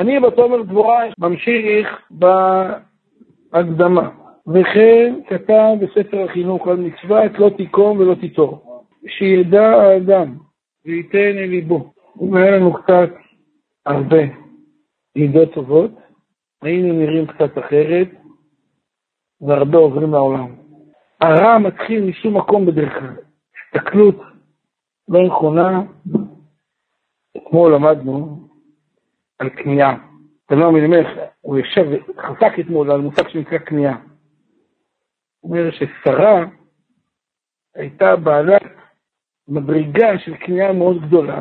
אני בתומר דבורה ממשיך בהקדמה. וכן כתב בספר החינוך על מצוות לא תיקום ולא תיטור. שידע האדם וייתן אל ליבו. אם היה לנו קצת הרבה מידות טובות, היינו נראים קצת אחרת, והרבה עוברים לעולם. הרע מתחיל משום מקום בדרך כלל. הסתכלות לא נכונה, אתמול למדנו על כניעה. תלמוד מלמך, הוא יושב וחזק אתמול על מושג שנקרא כניעה. הוא אומר ששרה הייתה בעלת מדרגה של כניעה מאוד גדולה,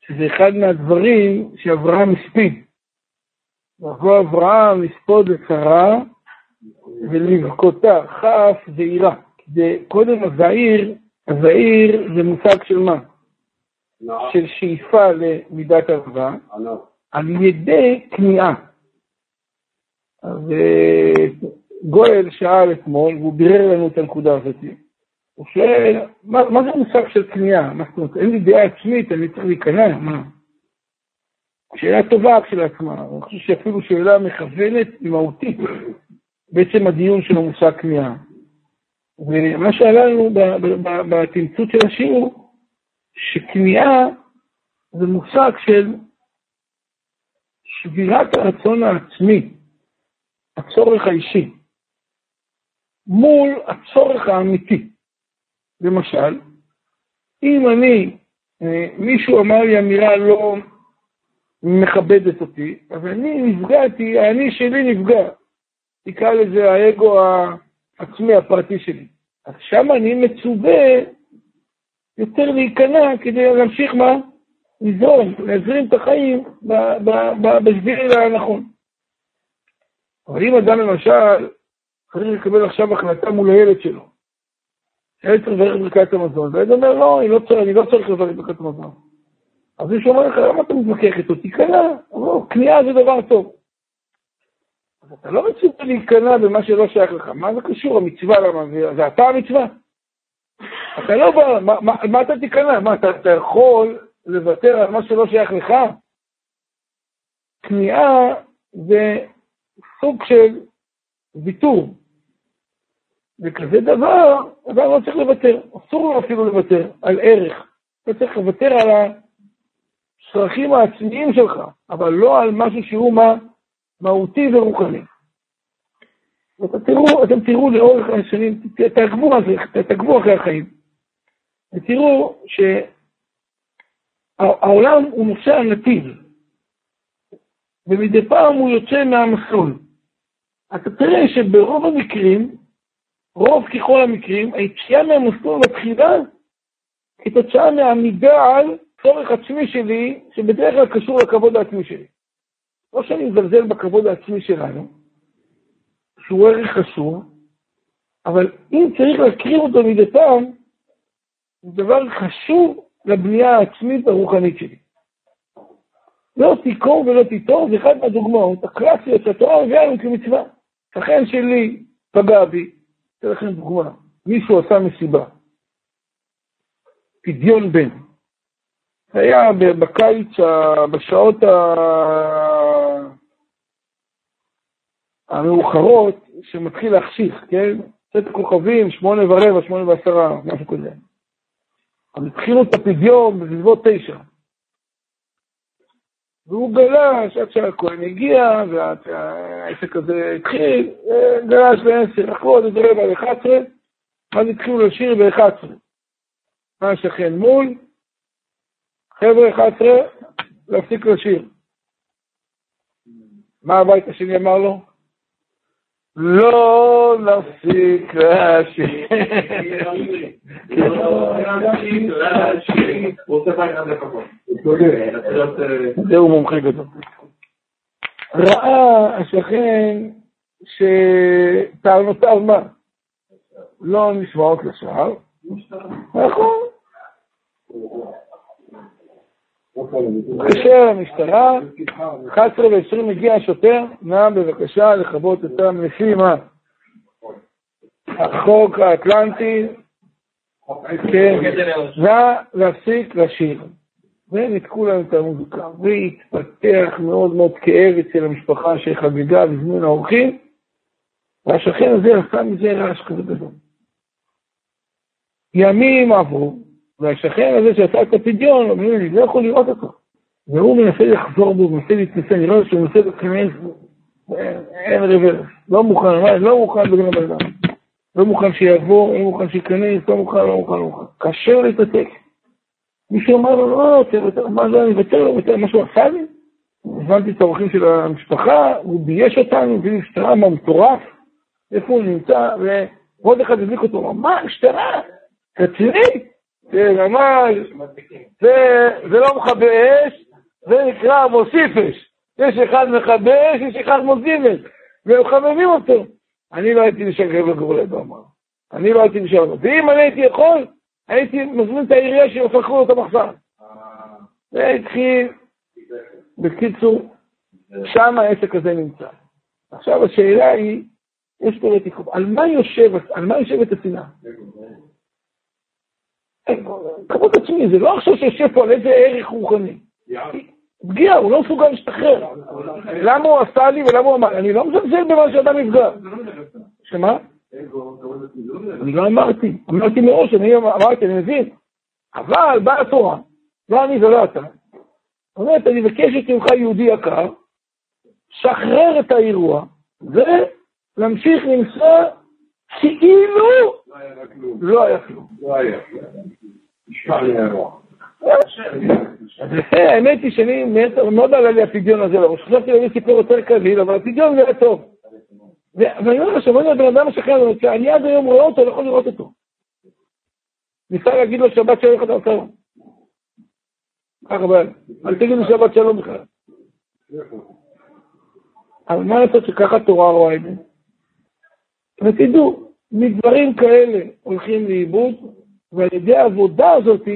שזה אחד מהדברים שאברהם הספיד. לבוא אברהם לספוד את שרה ולבכותה, כף זעירה. קודם הזעיר, הזעיר זה מושג של מה? לא. של שאיפה למידת אהבה, לא. על ידי כניעה. וגואל שאל אתמול, והוא בירר לנו את הנקודה הזאת. הוא שואל, מה, מה זה המושג של כניעה? מה זאת אומרת? אין לי דעה עצמית, אני צריך להיכנע, מה? שאלה טובה כשלעצמה, אני חושב שאפילו שאלה מכוונת ומהותית בעצם הדיון של המושג כניעה. ומה שעלה לנו בתמצות של השיעור, שכניעה זה מושג של שבירת הרצון העצמי, הצורך האישי, מול הצורך האמיתי. למשל, אם אני, אה, מישהו אמר לי אמירה לא מכבדת אותי, אז אני נפגעתי, האני שלי נפגע. תקרא לזה האגו העצמי, הפרטי שלי. אז שם אני מצווה יותר להיכנע כדי להמשיך מה? לזרום, להזרים את החיים בשביל הנכון. אבל אם אדם למשל צריך לקבל עכשיו החלטה מול הילד שלו, הילד צריך לברך ברכת המזון, והילד אומר, לא, אני לא צריך, אני לא צריך לברך ברכת המזון. אז מישהו אומר לך, למה אתה מתווכח איתו? תיכנע. לא, כניעה זה דבר טוב. אז אתה לא מצווה להיכנע במה שלא שייך לך. מה זה קשור, המצווה למה? זה אתה המצווה? אתה לא בא, מה, מה, מה אתה תיכנע? מה, אתה, אתה יכול לוותר על מה שלא שייך לך? כניעה זה סוג של ויתור. וכזה דבר, אדם לא צריך לוותר, אסור לו אפילו לוותר על ערך. אתה צריך לוותר על הצרכים העצמיים שלך, אבל לא על משהו שהוא מה, מהותי ורוחני. ואתם תראו, אתם תראו לאורך השנים, תעקבו אחרי החיים, ותראו שהעולם הוא נוסע נתיב, ומדי פעם הוא יוצא מהמסלול. אתה תראה שברוב המקרים, רוב ככל המקרים, היציאה מהמסלול מתחילה כתוצאה מעמידה על צורך עצמי שלי, שבדרך כלל קשור לכבוד העצמי שלי. לא שאני מזלזל בכבוד העצמי שלנו, שהוא ערך חשוב, אבל אם צריך להקריב אותו מדי פעם, זה דבר חשוב לבנייה העצמית הרוחנית שלי. לא תיקור ולא תיטור, זה אחת מהדוגמאות הקלאסיות שהתורה מביאה לנו כמצווה. שכן שלי פגע בי, אתן לכם דוגמה, מישהו עשה מסיבה, פדיון בן. היה בקיץ, בשעות המאוחרות, שמתחיל להחשיך, כן? קצת כוכבים, שמונה ורבע, שמונה ועשרה, משהו כזה. אז התחילו את הפדיון בסביבות תשע. והוא גלש עד שהכהן הגיע, והעסק הזה התחיל, גלש בעשר, אחרו עוד רבע ל-11, ואז התחילו לשיר ב-11. מה השכן מול? חבר'ה, 11, להפסיק לשיר. מה הבית השני אמר לו? לא נפסיק. לא לשיר. זהו מומחה גדול. ראה השכן שטענותיו מה? לא נשמעות לשער. נכון. מתקשר למשטרה, 11 ו-20 מגיע השוטר, נא בבקשה לכבות אותם לפי? החוק האטלנטי, כן, נא להפסיק לשיר. וניתקו להם את המוזיקה, והתפתח מאוד מאוד כאב אצל המשפחה שחגגה בזמן האורחים, והשכן הזה עשה מזה רעש כזה גדול. ימים עברו, והשכן הזה שעשה את הפדיון, אומר לי, לא יכול לראות אותו. והוא מנסה לחזור בו, מנסה להתנסה, נראה לו שהוא מנסה להיכנס, אין רוורס, לא מוכן, לא מוכן בגלל הבן אדם. לא מוכן שיעבור, לא מוכן שייכנס, לא מוכן, לא מוכן, לא מוכן. קשה להתעתק. מישהו אמר לו, לא, מה זה, אני אוותר לו, מה שהוא עשה לי? הזמנתי את האורחים של המשפחה, הוא בייש אותנו, הביא לי שטרמה מטורף, איפה הוא נמצא, ועוד אחד הדליק אותו, מה, שטרה, רציני? כן, ממש, זה לא מכבה אש, זה נקרא מוסיף אש. יש אחד מכבה אש, יש אחד מוסיף אש, והם מחממים אותו. אני לא הייתי לשגר וגורלה באמר. אני לא הייתי לשגר. ואם אני הייתי יכול, הייתי מזמין את העירייה שיפקחו לו את המחסן. זה התחיל, בקיצור, שם העסק הזה נמצא. עכשיו השאלה היא, יש פה יושב, על מה יושבת השנאה? כבוד עצמי, זה לא עכשיו שיושב פה על איזה ערך רוחני. פגיעה, הוא לא מסוגל להשתחרר. למה הוא עשה לי ולמה הוא אמר, אני לא מזלזל במה שאדם נפגע. שמה? אני לא אמרתי, אמרתי מראש, אני אמרתי, אני מבין. אבל באה התורה, לא אני ולא אתה. אומרת, אני מבקשת ממך יהודי יקר, שחרר את האירוע, ולהמשיך לנסוע כאילו לא היה כלום. לא היה כלום. נשמע לי האירוע. האמת היא שאני מאוד עלה לי הפדיון הזה לראש. חשבתי להביא סיפור יותר קליל, אבל הפדיון נראה טוב. ואני אומר לך, שאומרים לבן אדם משחרר, אני עד היום רואה אותו, לא יכול לראות אותו. ניסה להגיד לו שבת שלום אתה עושה. ככה בעל, אל תגיד לו שבת שלום בכלל. אבל מה לעשות שככה התורה רואה את זה? ותדעו, מדברים כאלה הולכים לאיבוד, ועל ידי העבודה הזאת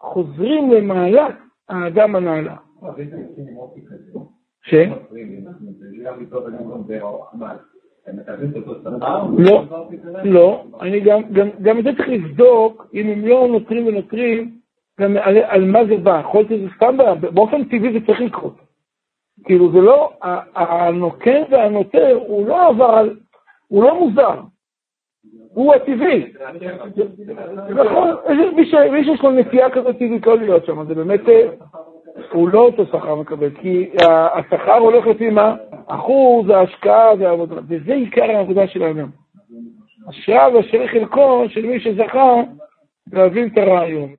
חוזרים למעלת האדם הנעלה. ש? לא, לא, אני גם את זה צריך לבדוק, אם הם לא נותרים ונותרים, גם על מה זה בא. יכול להיות שזה סתם בא, באופן טבעי זה צריך לקרות. כאילו זה לא, הנוקר והנותר הוא לא עבר הוא לא מוזר. הוא הטבעי. נכון, מי שיש לו נטייה כזאת טבעית לא להיות שם, זה באמת, אה, הוא לא אותו שכר מקבל, כי השכר הולך לפי מה? אחוז ההשקעה והעבודה, וזה עיקר העבודה של האדם. אשריו ואשר חלקו של מי שזכה להבין את הרעיון.